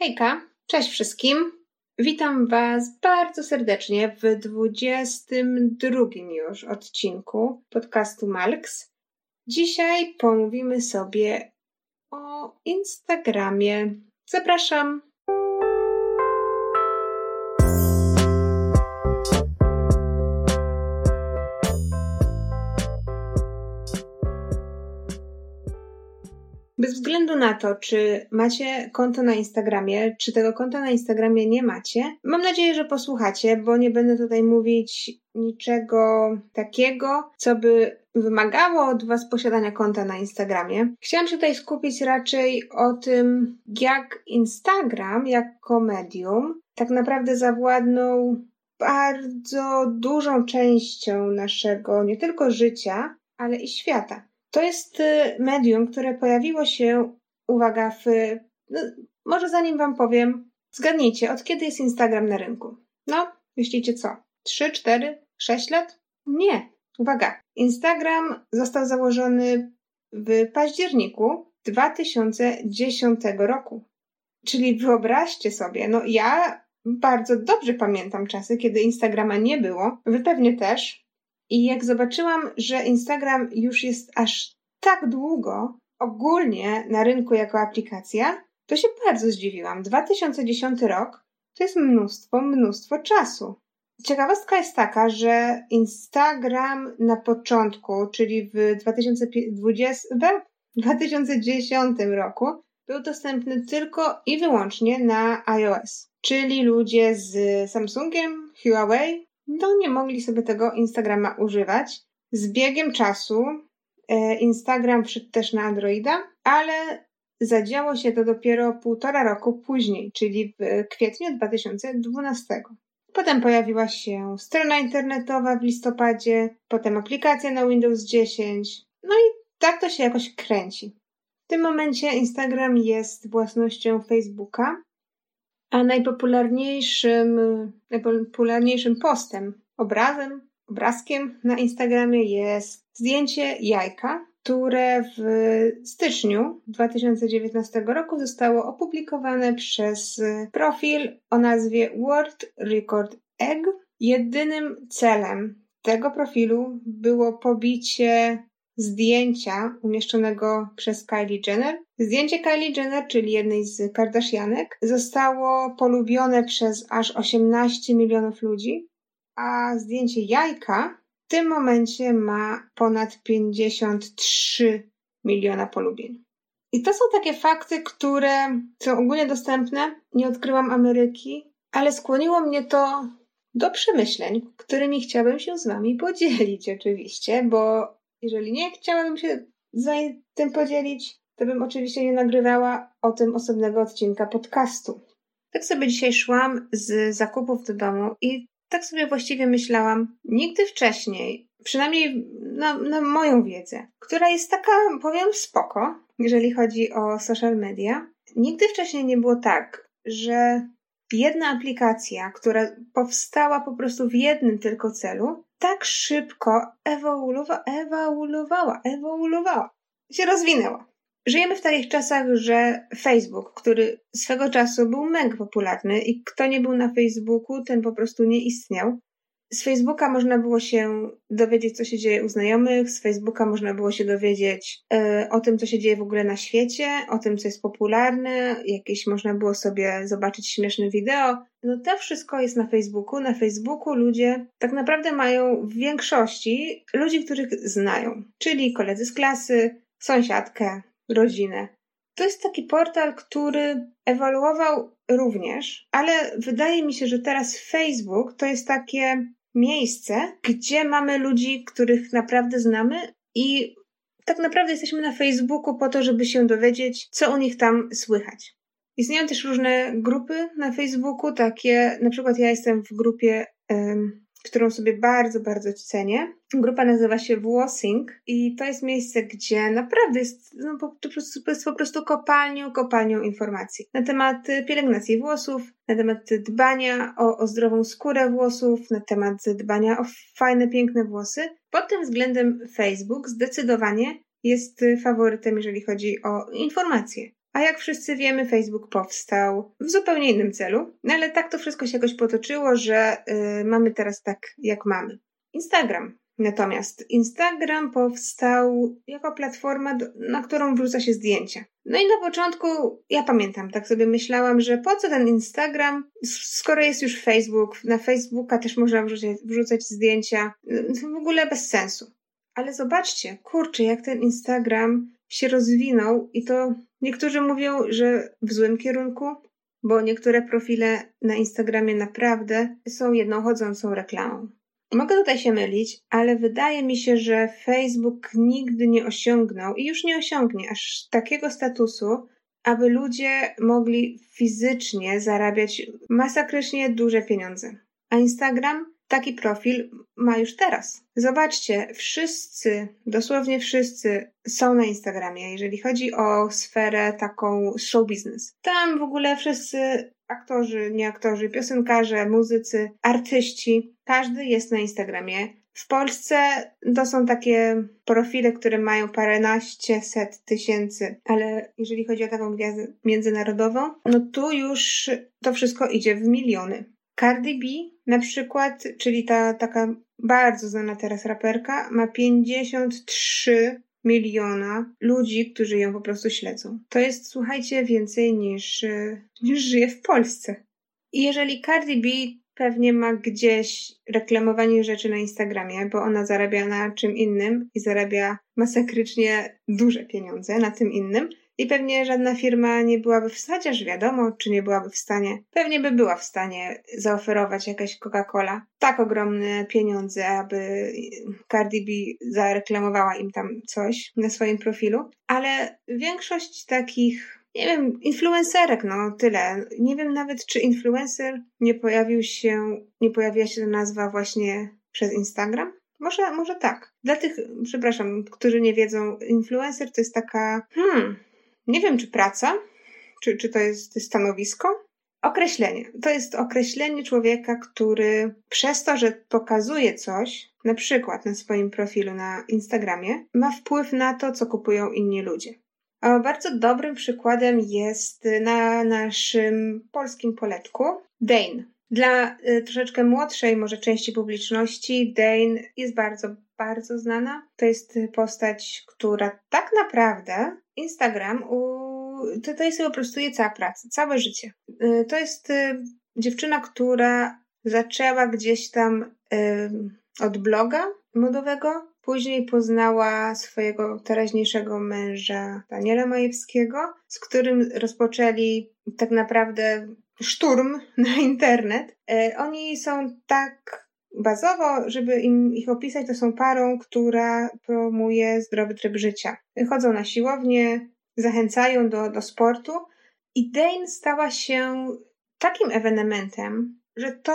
Hejka, cześć wszystkim. Witam Was bardzo serdecznie w 22 już odcinku podcastu Malks. Dzisiaj pomówimy sobie o Instagramie. Zapraszam. Bez względu na to, czy macie konto na Instagramie, czy tego konta na Instagramie nie macie, mam nadzieję, że posłuchacie, bo nie będę tutaj mówić niczego takiego, co by wymagało od Was posiadania konta na Instagramie. Chciałam się tutaj skupić raczej o tym, jak Instagram jako medium tak naprawdę zawładnął bardzo dużą częścią naszego nie tylko życia, ale i świata. To jest y, medium, które pojawiło się, uwaga, w. No, może zanim Wam powiem, zgadnijcie, od kiedy jest Instagram na rynku? No, myślicie co? 3, 4, 6 lat? Nie. Uwaga. Instagram został założony w październiku 2010 roku. Czyli wyobraźcie sobie, no ja bardzo dobrze pamiętam czasy, kiedy Instagrama nie było. Wy pewnie też. I jak zobaczyłam, że Instagram już jest aż tak długo ogólnie na rynku jako aplikacja, to się bardzo zdziwiłam. 2010 rok to jest mnóstwo, mnóstwo czasu. Ciekawostka jest taka, że Instagram na początku, czyli w 2020, 2010 roku, był dostępny tylko i wyłącznie na iOS. Czyli ludzie z Samsungiem, Huawei no nie mogli sobie tego Instagrama używać. Z biegiem czasu e, Instagram wszedł też na Androida, ale zadziało się to dopiero półtora roku później, czyli w kwietniu 2012. Potem pojawiła się strona internetowa w listopadzie, potem aplikacja na Windows 10. No i tak to się jakoś kręci. W tym momencie Instagram jest własnością Facebooka, a najpopularniejszym, najpopularniejszym postem, obrazem, obrazkiem na Instagramie jest zdjęcie jajka, które w styczniu 2019 roku zostało opublikowane przez profil o nazwie World Record Egg. Jedynym celem tego profilu było pobicie zdjęcia umieszczonego przez Kylie Jenner. Zdjęcie Kylie Jenner, czyli jednej z Kardashianek, zostało polubione przez aż 18 milionów ludzi, a zdjęcie jajka w tym momencie ma ponad 53 miliona polubień. I to są takie fakty, które są ogólnie dostępne. Nie odkryłam Ameryki, ale skłoniło mnie to do przemyśleń, którymi chciałabym się z Wami podzielić, oczywiście, bo jeżeli nie chciałabym się z tym podzielić, to bym oczywiście nie nagrywała o tym osobnego odcinka podcastu. Tak sobie dzisiaj szłam z zakupów do domu i tak sobie właściwie myślałam, nigdy wcześniej, przynajmniej na, na moją wiedzę, która jest taka, powiem, spoko, jeżeli chodzi o social media, nigdy wcześniej nie było tak, że jedna aplikacja, która powstała po prostu w jednym tylko celu, tak szybko ewoluowała, ewoluowała, ewoluowała, się rozwinęła. Żyjemy w takich czasach, że Facebook, który swego czasu był mega popularny i kto nie był na Facebooku, ten po prostu nie istniał. Z Facebooka można było się dowiedzieć, co się dzieje u znajomych, z Facebooka można było się dowiedzieć y, o tym, co się dzieje w ogóle na świecie, o tym, co jest popularne, jakieś można było sobie zobaczyć śmieszne wideo. No to wszystko jest na Facebooku. Na Facebooku ludzie tak naprawdę mają w większości ludzi, których znają, czyli koledzy z klasy, sąsiadkę, rodzinę. To jest taki portal, który ewoluował również, ale wydaje mi się, że teraz Facebook to jest takie miejsce, gdzie mamy ludzi, których naprawdę znamy i tak naprawdę jesteśmy na Facebooku po to, żeby się dowiedzieć, co u nich tam słychać. Istnieją też różne grupy na Facebooku, takie, na przykład ja jestem w grupie którą sobie bardzo, bardzo cenię. Grupa nazywa się Włosing i to jest miejsce, gdzie naprawdę jest, no, po, to jest po prostu kopalnią, kopalnią informacji na temat pielęgnacji włosów, na temat dbania o, o zdrową skórę włosów, na temat dbania o fajne, piękne włosy. Pod tym względem Facebook zdecydowanie jest faworytem, jeżeli chodzi o informacje. A jak wszyscy wiemy, Facebook powstał w zupełnie innym celu, no ale tak to wszystko się jakoś potoczyło, że yy, mamy teraz tak, jak mamy. Instagram. Natomiast Instagram powstał jako platforma, na którą wrzuca się zdjęcia. No i na początku, ja pamiętam, tak sobie myślałam, że po co ten Instagram, skoro jest już Facebook, na Facebooka też można wrzucać, wrzucać zdjęcia, w ogóle bez sensu. Ale zobaczcie, kurczę, jak ten Instagram się rozwinął i to niektórzy mówią, że w złym kierunku, bo niektóre profile na Instagramie naprawdę są jedną chodzącą reklamą. Mogę tutaj się mylić, ale wydaje mi się, że Facebook nigdy nie osiągnął i już nie osiągnie aż takiego statusu, aby ludzie mogli fizycznie zarabiać masakrycznie duże pieniądze. A Instagram taki profil ma już teraz. Zobaczcie, wszyscy, dosłownie wszyscy są na Instagramie, jeżeli chodzi o sferę taką show business. Tam w ogóle wszyscy aktorzy, nie aktorzy, piosenkarze, muzycy, artyści, każdy jest na Instagramie. W Polsce to są takie profile, które mają paręnaście set tysięcy, ale jeżeli chodzi o taką gwiazdę międzynarodową, no tu już to wszystko idzie w miliony. Cardi B na przykład, czyli ta taka bardzo znana teraz raperka, ma 53 miliona ludzi, którzy ją po prostu śledzą. To jest, słuchajcie, więcej niż, niż żyje w Polsce. I jeżeli Cardi B pewnie ma gdzieś reklamowanie rzeczy na Instagramie, bo ona zarabia na czym innym i zarabia masakrycznie duże pieniądze na tym innym, i pewnie żadna firma nie byłaby w stanie, chociaż wiadomo, czy nie byłaby w stanie, pewnie by była w stanie zaoferować jakaś Coca-Cola tak ogromne pieniądze, aby Cardi B zareklamowała im tam coś na swoim profilu. Ale większość takich nie wiem, influencerek, no tyle. Nie wiem nawet, czy influencer nie pojawił się, nie pojawiła się ta nazwa właśnie przez Instagram. Może, może tak. Dla tych, przepraszam, którzy nie wiedzą, influencer to jest taka, hmm, nie wiem, czy praca, czy, czy to jest stanowisko. Określenie. To jest określenie człowieka, który przez to, że pokazuje coś, na przykład na swoim profilu na Instagramie, ma wpływ na to, co kupują inni ludzie. A bardzo dobrym przykładem jest na naszym polskim poletku Dane. Dla y, troszeczkę młodszej może części publiczności Dane jest bardzo, bardzo znana. To jest postać, która tak naprawdę Instagram u... to, to jest po prostu jej cała praca, całe życie. Y, to jest y, dziewczyna, która zaczęła gdzieś tam y, od bloga modowego, później poznała swojego teraźniejszego męża Daniela Majewskiego, z którym rozpoczęli tak naprawdę szturm na internet. Oni są tak bazowo, żeby im ich opisać, to są parą, która promuje zdrowy tryb życia. Chodzą na siłownię, zachęcają do, do sportu i Dane stała się takim ewenementem, że to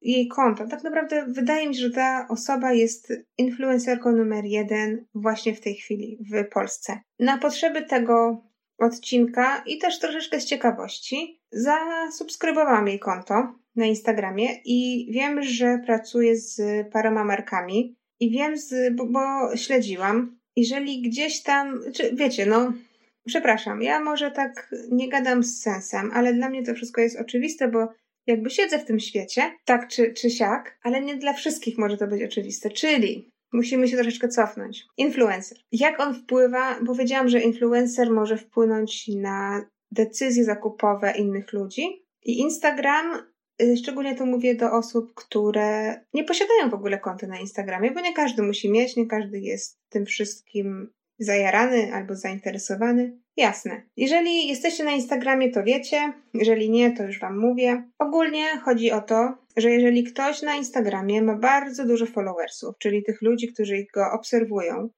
jej konto, tak naprawdę wydaje mi się, że ta osoba jest influencerką numer jeden właśnie w tej chwili w Polsce. Na potrzeby tego odcinka i też troszeczkę z ciekawości zasubskrybowałam jej konto na Instagramie i wiem, że pracuje z paroma markami i wiem, z, bo, bo śledziłam, jeżeli gdzieś tam, czy wiecie, no, przepraszam, ja może tak nie gadam z sensem, ale dla mnie to wszystko jest oczywiste, bo jakby siedzę w tym świecie, tak czy, czy siak, ale nie dla wszystkich może to być oczywiste, czyli Musimy się troszeczkę cofnąć. Influencer. Jak on wpływa? Powiedziałam, że influencer może wpłynąć na decyzje zakupowe innych ludzi. I Instagram szczególnie to mówię do osób, które nie posiadają w ogóle konta na Instagramie, bo nie każdy musi mieć, nie każdy jest tym wszystkim zajarany albo zainteresowany. Jasne. Jeżeli jesteście na Instagramie, to wiecie, jeżeli nie, to już Wam mówię. Ogólnie chodzi o to, że jeżeli ktoś na Instagramie ma bardzo dużo followersów, czyli tych ludzi, którzy go obserwują,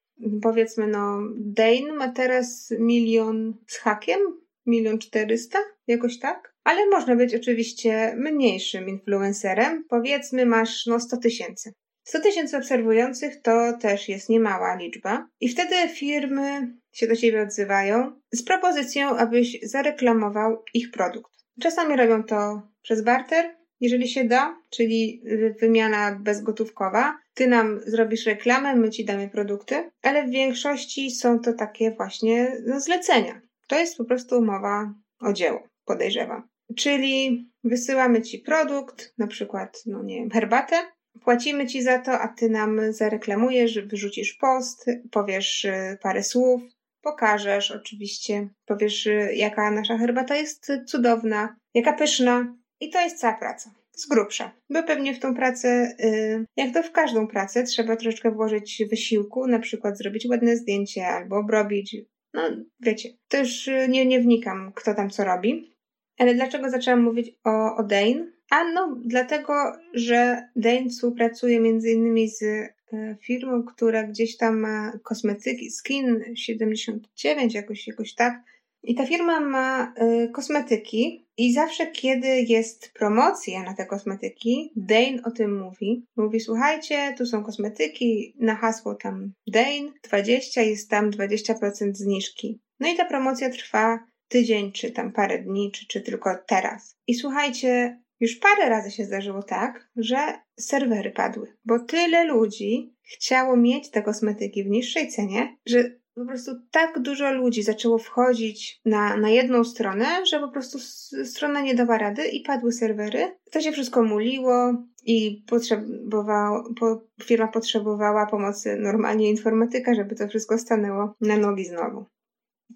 powiedzmy, no, Dane ma teraz milion z hakiem, milion czterysta, jakoś tak, ale można być oczywiście mniejszym influencerem. Powiedzmy, masz no 100 tysięcy. 100 tysięcy obserwujących to też jest niemała liczba, i wtedy firmy się do ciebie odzywają z propozycją, abyś zareklamował ich produkt. Czasami robią to przez barter, jeżeli się da, czyli wymiana bezgotówkowa. Ty nam zrobisz reklamę, my ci damy produkty, ale w większości są to takie właśnie no, zlecenia. To jest po prostu umowa o dzieło, podejrzewam. Czyli wysyłamy ci produkt, na przykład, no nie wiem, herbatę, płacimy ci za to, a ty nam zareklamujesz, wyrzucisz post, powiesz y, parę słów, pokażesz oczywiście, powiesz, y, jaka nasza herbata jest cudowna, jaka pyszna. I to jest cała praca. Z grubsza. Bo pewnie w tą pracę, y, jak to w każdą pracę, trzeba troszeczkę włożyć wysiłku, na przykład zrobić ładne zdjęcie albo obrobić. No, wiecie, to już nie, nie wnikam, kto tam co robi. Ale dlaczego zaczęłam mówić o, o Dane? A no, dlatego, że Dane współpracuje między innymi z e, firmą, która gdzieś tam ma kosmetyki, Skin 79, jakoś, jakoś tak. I ta firma ma y, kosmetyki i zawsze, kiedy jest promocja na te kosmetyki, Dane o tym mówi. Mówi, słuchajcie, tu są kosmetyki, na hasło tam Dane 20 jest tam 20% zniżki. No i ta promocja trwa tydzień, czy tam parę dni, czy, czy tylko teraz. I słuchajcie, już parę razy się zdarzyło tak, że serwery padły, bo tyle ludzi chciało mieć te kosmetyki w niższej cenie, że po prostu tak dużo ludzi zaczęło wchodzić na, na jedną stronę, że po prostu strona nie dała rady i padły serwery. To się wszystko muliło i potrzebowało, po, firma potrzebowała pomocy normalnie informatyka, żeby to wszystko stanęło na nogi znowu.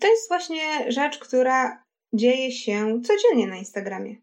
To jest właśnie rzecz, która dzieje się codziennie na Instagramie.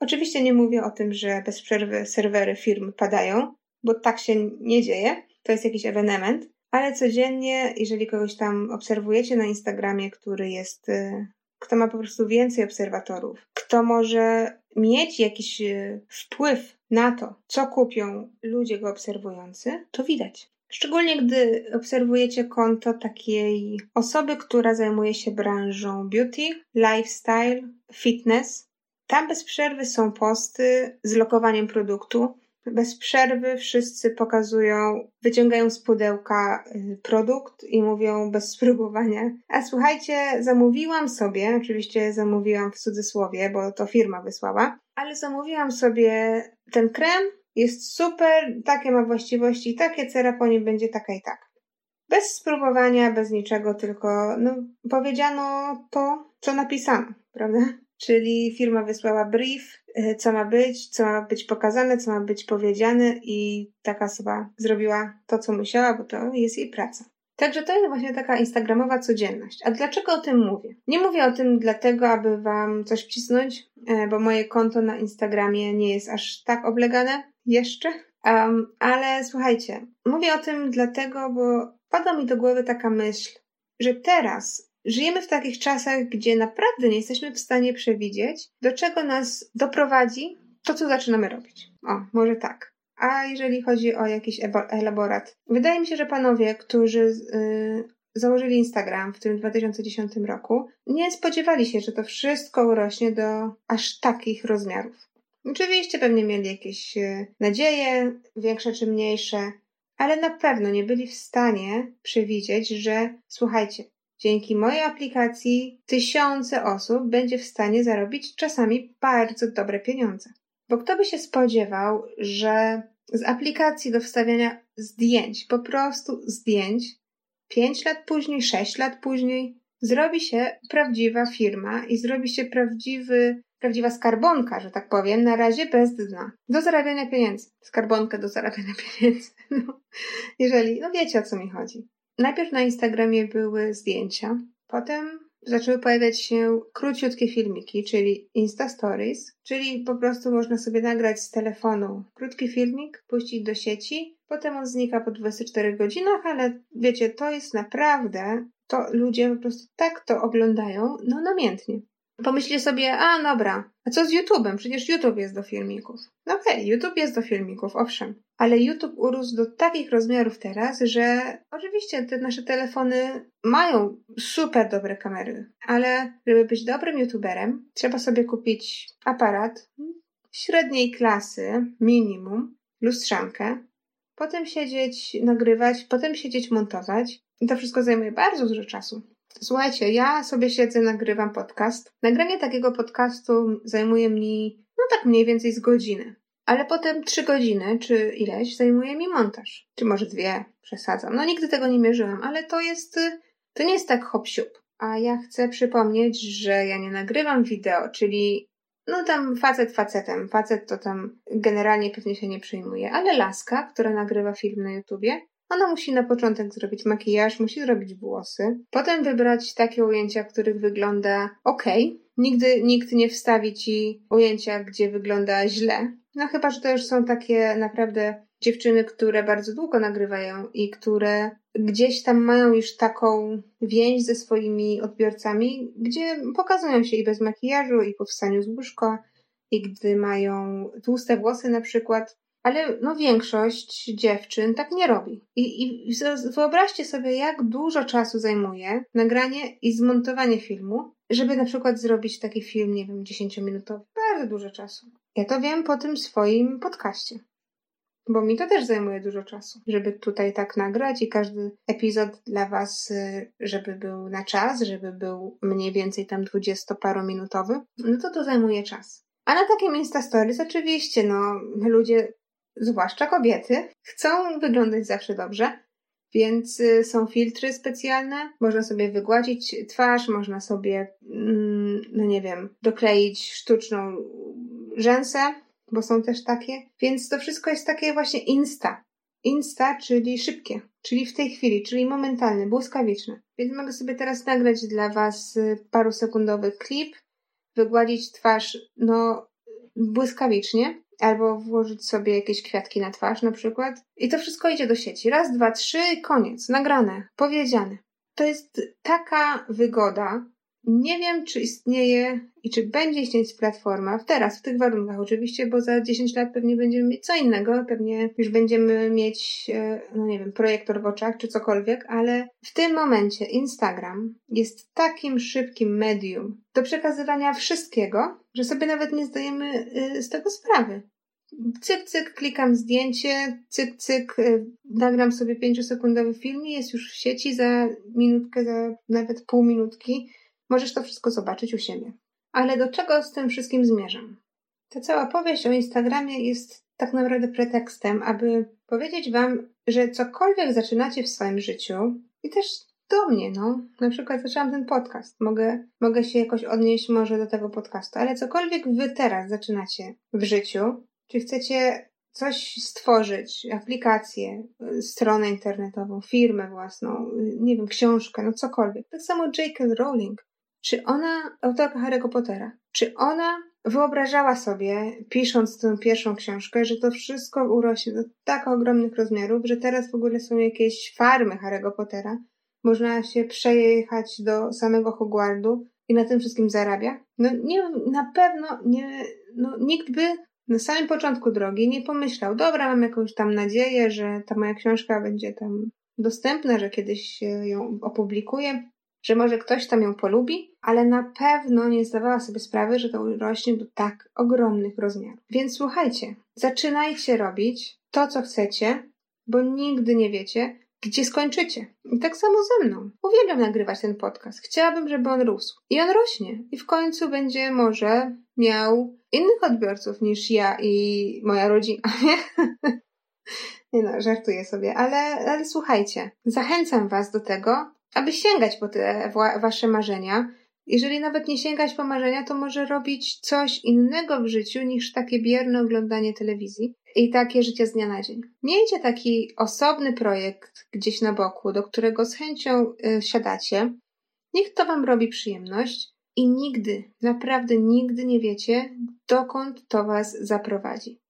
Oczywiście nie mówię o tym, że bez przerwy serwery firm padają, bo tak się nie dzieje. To jest jakiś ewenement, ale codziennie, jeżeli kogoś tam obserwujecie na Instagramie, który jest, y, kto ma po prostu więcej obserwatorów, kto może mieć jakiś y, wpływ na to, co kupią ludzie go obserwujący, to widać. Szczególnie gdy obserwujecie konto takiej osoby, która zajmuje się branżą beauty, lifestyle, fitness. Tam bez przerwy są posty z lokowaniem produktu. Bez przerwy wszyscy pokazują, wyciągają z pudełka y, produkt i mówią bez spróbowania. A słuchajcie, zamówiłam sobie, oczywiście zamówiłam w cudzysłowie, bo to firma wysłała, ale zamówiłam sobie ten krem jest super, takie ma właściwości, takie cera po nim będzie taka i tak. Bez spróbowania, bez niczego, tylko no, powiedziano to, co napisano, prawda? Czyli firma wysłała brief, y, co ma być, co ma być pokazane, co ma być powiedziane, i taka osoba zrobiła to, co musiała, bo to jest jej praca. Także to jest właśnie taka instagramowa codzienność. A dlaczego o tym mówię? Nie mówię o tym dlatego, aby wam coś wcisnąć, e, bo moje konto na Instagramie nie jest aż tak oblegane jeszcze. Um, ale słuchajcie, mówię o tym dlatego, bo pada mi do głowy taka myśl, że teraz żyjemy w takich czasach, gdzie naprawdę nie jesteśmy w stanie przewidzieć, do czego nas doprowadzi to, co zaczynamy robić. O, może tak. A jeżeli chodzi o jakiś elaborat, wydaje mi się, że panowie, którzy yy, założyli Instagram w tym 2010 roku, nie spodziewali się, że to wszystko urośnie do aż takich rozmiarów. Oczywiście pewnie mieli jakieś e, nadzieje, większe czy mniejsze, ale na pewno nie byli w stanie przewidzieć, że słuchajcie, dzięki mojej aplikacji tysiące osób będzie w stanie zarobić czasami bardzo dobre pieniądze. Bo kto by się spodziewał, że z aplikacji do wstawiania zdjęć, po prostu zdjęć, 5 lat później, 6 lat później, zrobi się prawdziwa firma i zrobi się prawdziwy prawdziwa skarbonka, że tak powiem, na razie bez dna. Do zarabiania pieniędzy. Skarbonkę do zarabiania pieniędzy. No, jeżeli, no wiecie o co mi chodzi. Najpierw na Instagramie były zdjęcia, potem zaczęły pojawiać się króciutkie filmiki, czyli Insta Stories, czyli po prostu można sobie nagrać z telefonu krótki filmik, puścić do sieci, potem on znika po 24 godzinach, ale wiecie, to jest naprawdę, to ludzie po prostu tak to oglądają, no namiętnie. Pomyślcie sobie, a dobra, a co z YouTube'em? Przecież YouTube jest do filmików. No okej, okay, YouTube jest do filmików, owszem. Ale YouTube urósł do takich rozmiarów teraz, że oczywiście te nasze telefony mają super dobre kamery, ale żeby być dobrym YouTuberem, trzeba sobie kupić aparat średniej klasy, minimum, lustrzankę, potem siedzieć, nagrywać, potem siedzieć, montować. I to wszystko zajmuje bardzo dużo czasu. Słuchajcie, ja sobie siedzę, nagrywam podcast. Nagranie takiego podcastu zajmuje mi, no tak mniej więcej z godziny. Ale potem trzy godziny, czy ileś, zajmuje mi montaż. Czy może dwie, przesadzam. No nigdy tego nie mierzyłam, ale to jest, to nie jest tak hop -siup. a ja chcę przypomnieć, że ja nie nagrywam wideo, czyli no tam facet facetem, facet to tam generalnie pewnie się nie przyjmuje, ale laska, która nagrywa film na YouTubie, ona musi na początek zrobić makijaż, musi zrobić włosy, potem wybrać takie ujęcia, których wygląda ok. Nigdy nikt nie wstawi ci ujęcia, gdzie wygląda źle. No chyba, że to już są takie naprawdę dziewczyny, które bardzo długo nagrywają i które gdzieś tam mają już taką więź ze swoimi odbiorcami, gdzie pokazują się i bez makijażu, i po wstaniu z łóżka, i gdy mają tłuste włosy na przykład. Ale no większość dziewczyn tak nie robi. I, I wyobraźcie sobie, jak dużo czasu zajmuje nagranie i zmontowanie filmu, żeby na przykład zrobić taki film, nie wiem, 10-minutowy. Bardzo dużo czasu. Ja to wiem po tym swoim podcaście. Bo mi to też zajmuje dużo czasu, żeby tutaj tak nagrać i każdy epizod dla Was, y, żeby był na czas, żeby był mniej więcej tam dwudziestoparominutowy, no to to zajmuje czas. A na takie Insta Stories oczywiście, no, ludzie, zwłaszcza kobiety, chcą wyglądać zawsze dobrze, więc y, są filtry specjalne, można sobie wygładzić twarz, można sobie, mm, no nie wiem, dokleić sztuczną rzęsę, bo są też takie. Więc to wszystko jest takie właśnie insta. Insta, czyli szybkie, czyli w tej chwili, czyli momentalne, błyskawiczne. Więc mogę sobie teraz nagrać dla Was parusekundowy klip, wygładzić twarz, no, błyskawicznie, albo włożyć sobie jakieś kwiatki na twarz na przykład. I to wszystko idzie do sieci. Raz, dwa, trzy, koniec. Nagrane, powiedziane. To jest taka wygoda, nie wiem, czy istnieje i czy będzie istnieć platforma, teraz, w tych warunkach oczywiście, bo za 10 lat pewnie będziemy mieć co innego, pewnie już będziemy mieć, e, no nie wiem, projektor w oczach czy cokolwiek, ale w tym momencie Instagram jest takim szybkim medium do przekazywania wszystkiego, że sobie nawet nie zdajemy e, z tego sprawy. Cyk, cyk, klikam zdjęcie, cyk, cyk, e, nagram sobie pięciosekundowy film i jest już w sieci za minutkę, za nawet pół minutki Możesz to wszystko zobaczyć u siebie. Ale do czego z tym wszystkim zmierzam? Ta cała powieść o Instagramie jest tak naprawdę pretekstem, aby powiedzieć Wam, że cokolwiek zaczynacie w swoim życiu i też do mnie, no. Na przykład zaczęłam ten podcast. Mogę, mogę się jakoś odnieść może do tego podcastu, ale cokolwiek Wy teraz zaczynacie w życiu, czy chcecie coś stworzyć, aplikację, stronę internetową, firmę własną, nie wiem, książkę, no cokolwiek. Tak samo J.K. Rowling czy ona, autorka Harry'ego Pottera, czy ona wyobrażała sobie, pisząc tę pierwszą książkę, że to wszystko urośnie do tak ogromnych rozmiarów, że teraz w ogóle są jakieś farmy Harry'ego Pottera, można się przejechać do samego Hogwartu i na tym wszystkim zarabia? No nie, na pewno nie, no nikt by na samym początku drogi nie pomyślał, dobra, mam jakąś tam nadzieję, że ta moja książka będzie tam dostępna, że kiedyś ją opublikuję że może ktoś tam ją polubi, ale na pewno nie zdawała sobie sprawy, że to rośnie do tak ogromnych rozmiarów. Więc słuchajcie, zaczynajcie robić to, co chcecie, bo nigdy nie wiecie, gdzie skończycie. I tak samo ze mną. Uwielbiam nagrywać ten podcast. Chciałabym, żeby on rósł. I on rośnie. I w końcu będzie może miał innych odbiorców niż ja i moja rodzina. nie no, żartuję sobie, ale, ale słuchajcie, zachęcam Was do tego, aby sięgać po te wasze marzenia. Jeżeli nawet nie sięgać po marzenia, to może robić coś innego w życiu niż takie bierne oglądanie telewizji i takie życie z dnia na dzień. Miejcie taki osobny projekt gdzieś na boku, do którego z chęcią y, siadacie. Niech to wam robi przyjemność i nigdy, naprawdę nigdy nie wiecie, dokąd to was zaprowadzi.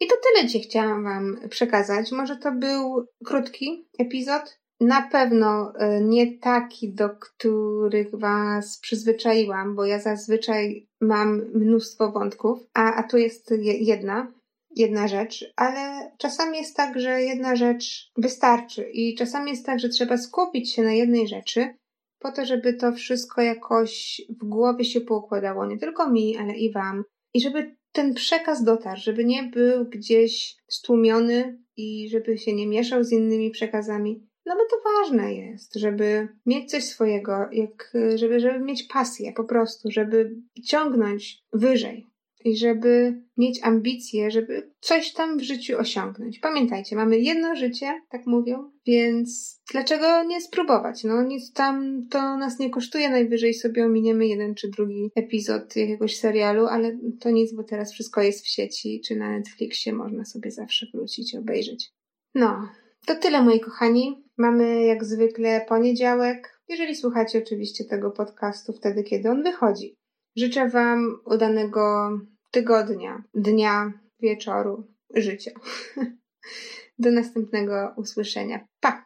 I to tyle dzisiaj chciałam wam przekazać. Może to był krótki epizod, na pewno e, nie taki, do których Was przyzwyczaiłam, bo ja zazwyczaj mam mnóstwo wątków, a, a tu jest jedna, jedna rzecz, ale czasami jest tak, że jedna rzecz wystarczy i czasami jest tak, że trzeba skupić się na jednej rzeczy, po to, żeby to wszystko jakoś w głowie się poukładało, nie tylko mi, ale i Wam, i żeby ten przekaz dotarł, żeby nie był gdzieś stłumiony i żeby się nie mieszał z innymi przekazami. No bo to ważne jest, żeby mieć coś swojego, jak, żeby, żeby mieć pasję po prostu, żeby ciągnąć wyżej. i żeby mieć ambicje, żeby coś tam w życiu osiągnąć. Pamiętajcie, mamy jedno życie, tak mówią, więc dlaczego nie spróbować? No nic tam to nas nie kosztuje, najwyżej sobie ominiemy jeden czy drugi epizod jakiegoś serialu, ale to nic, bo teraz wszystko jest w sieci czy na Netflixie, można sobie zawsze wrócić obejrzeć. No, to tyle moi kochani. Mamy jak zwykle poniedziałek. Jeżeli słuchacie oczywiście tego podcastu wtedy, kiedy on wychodzi. Życzę Wam udanego tygodnia, dnia, wieczoru, życia. Do następnego usłyszenia. Pa!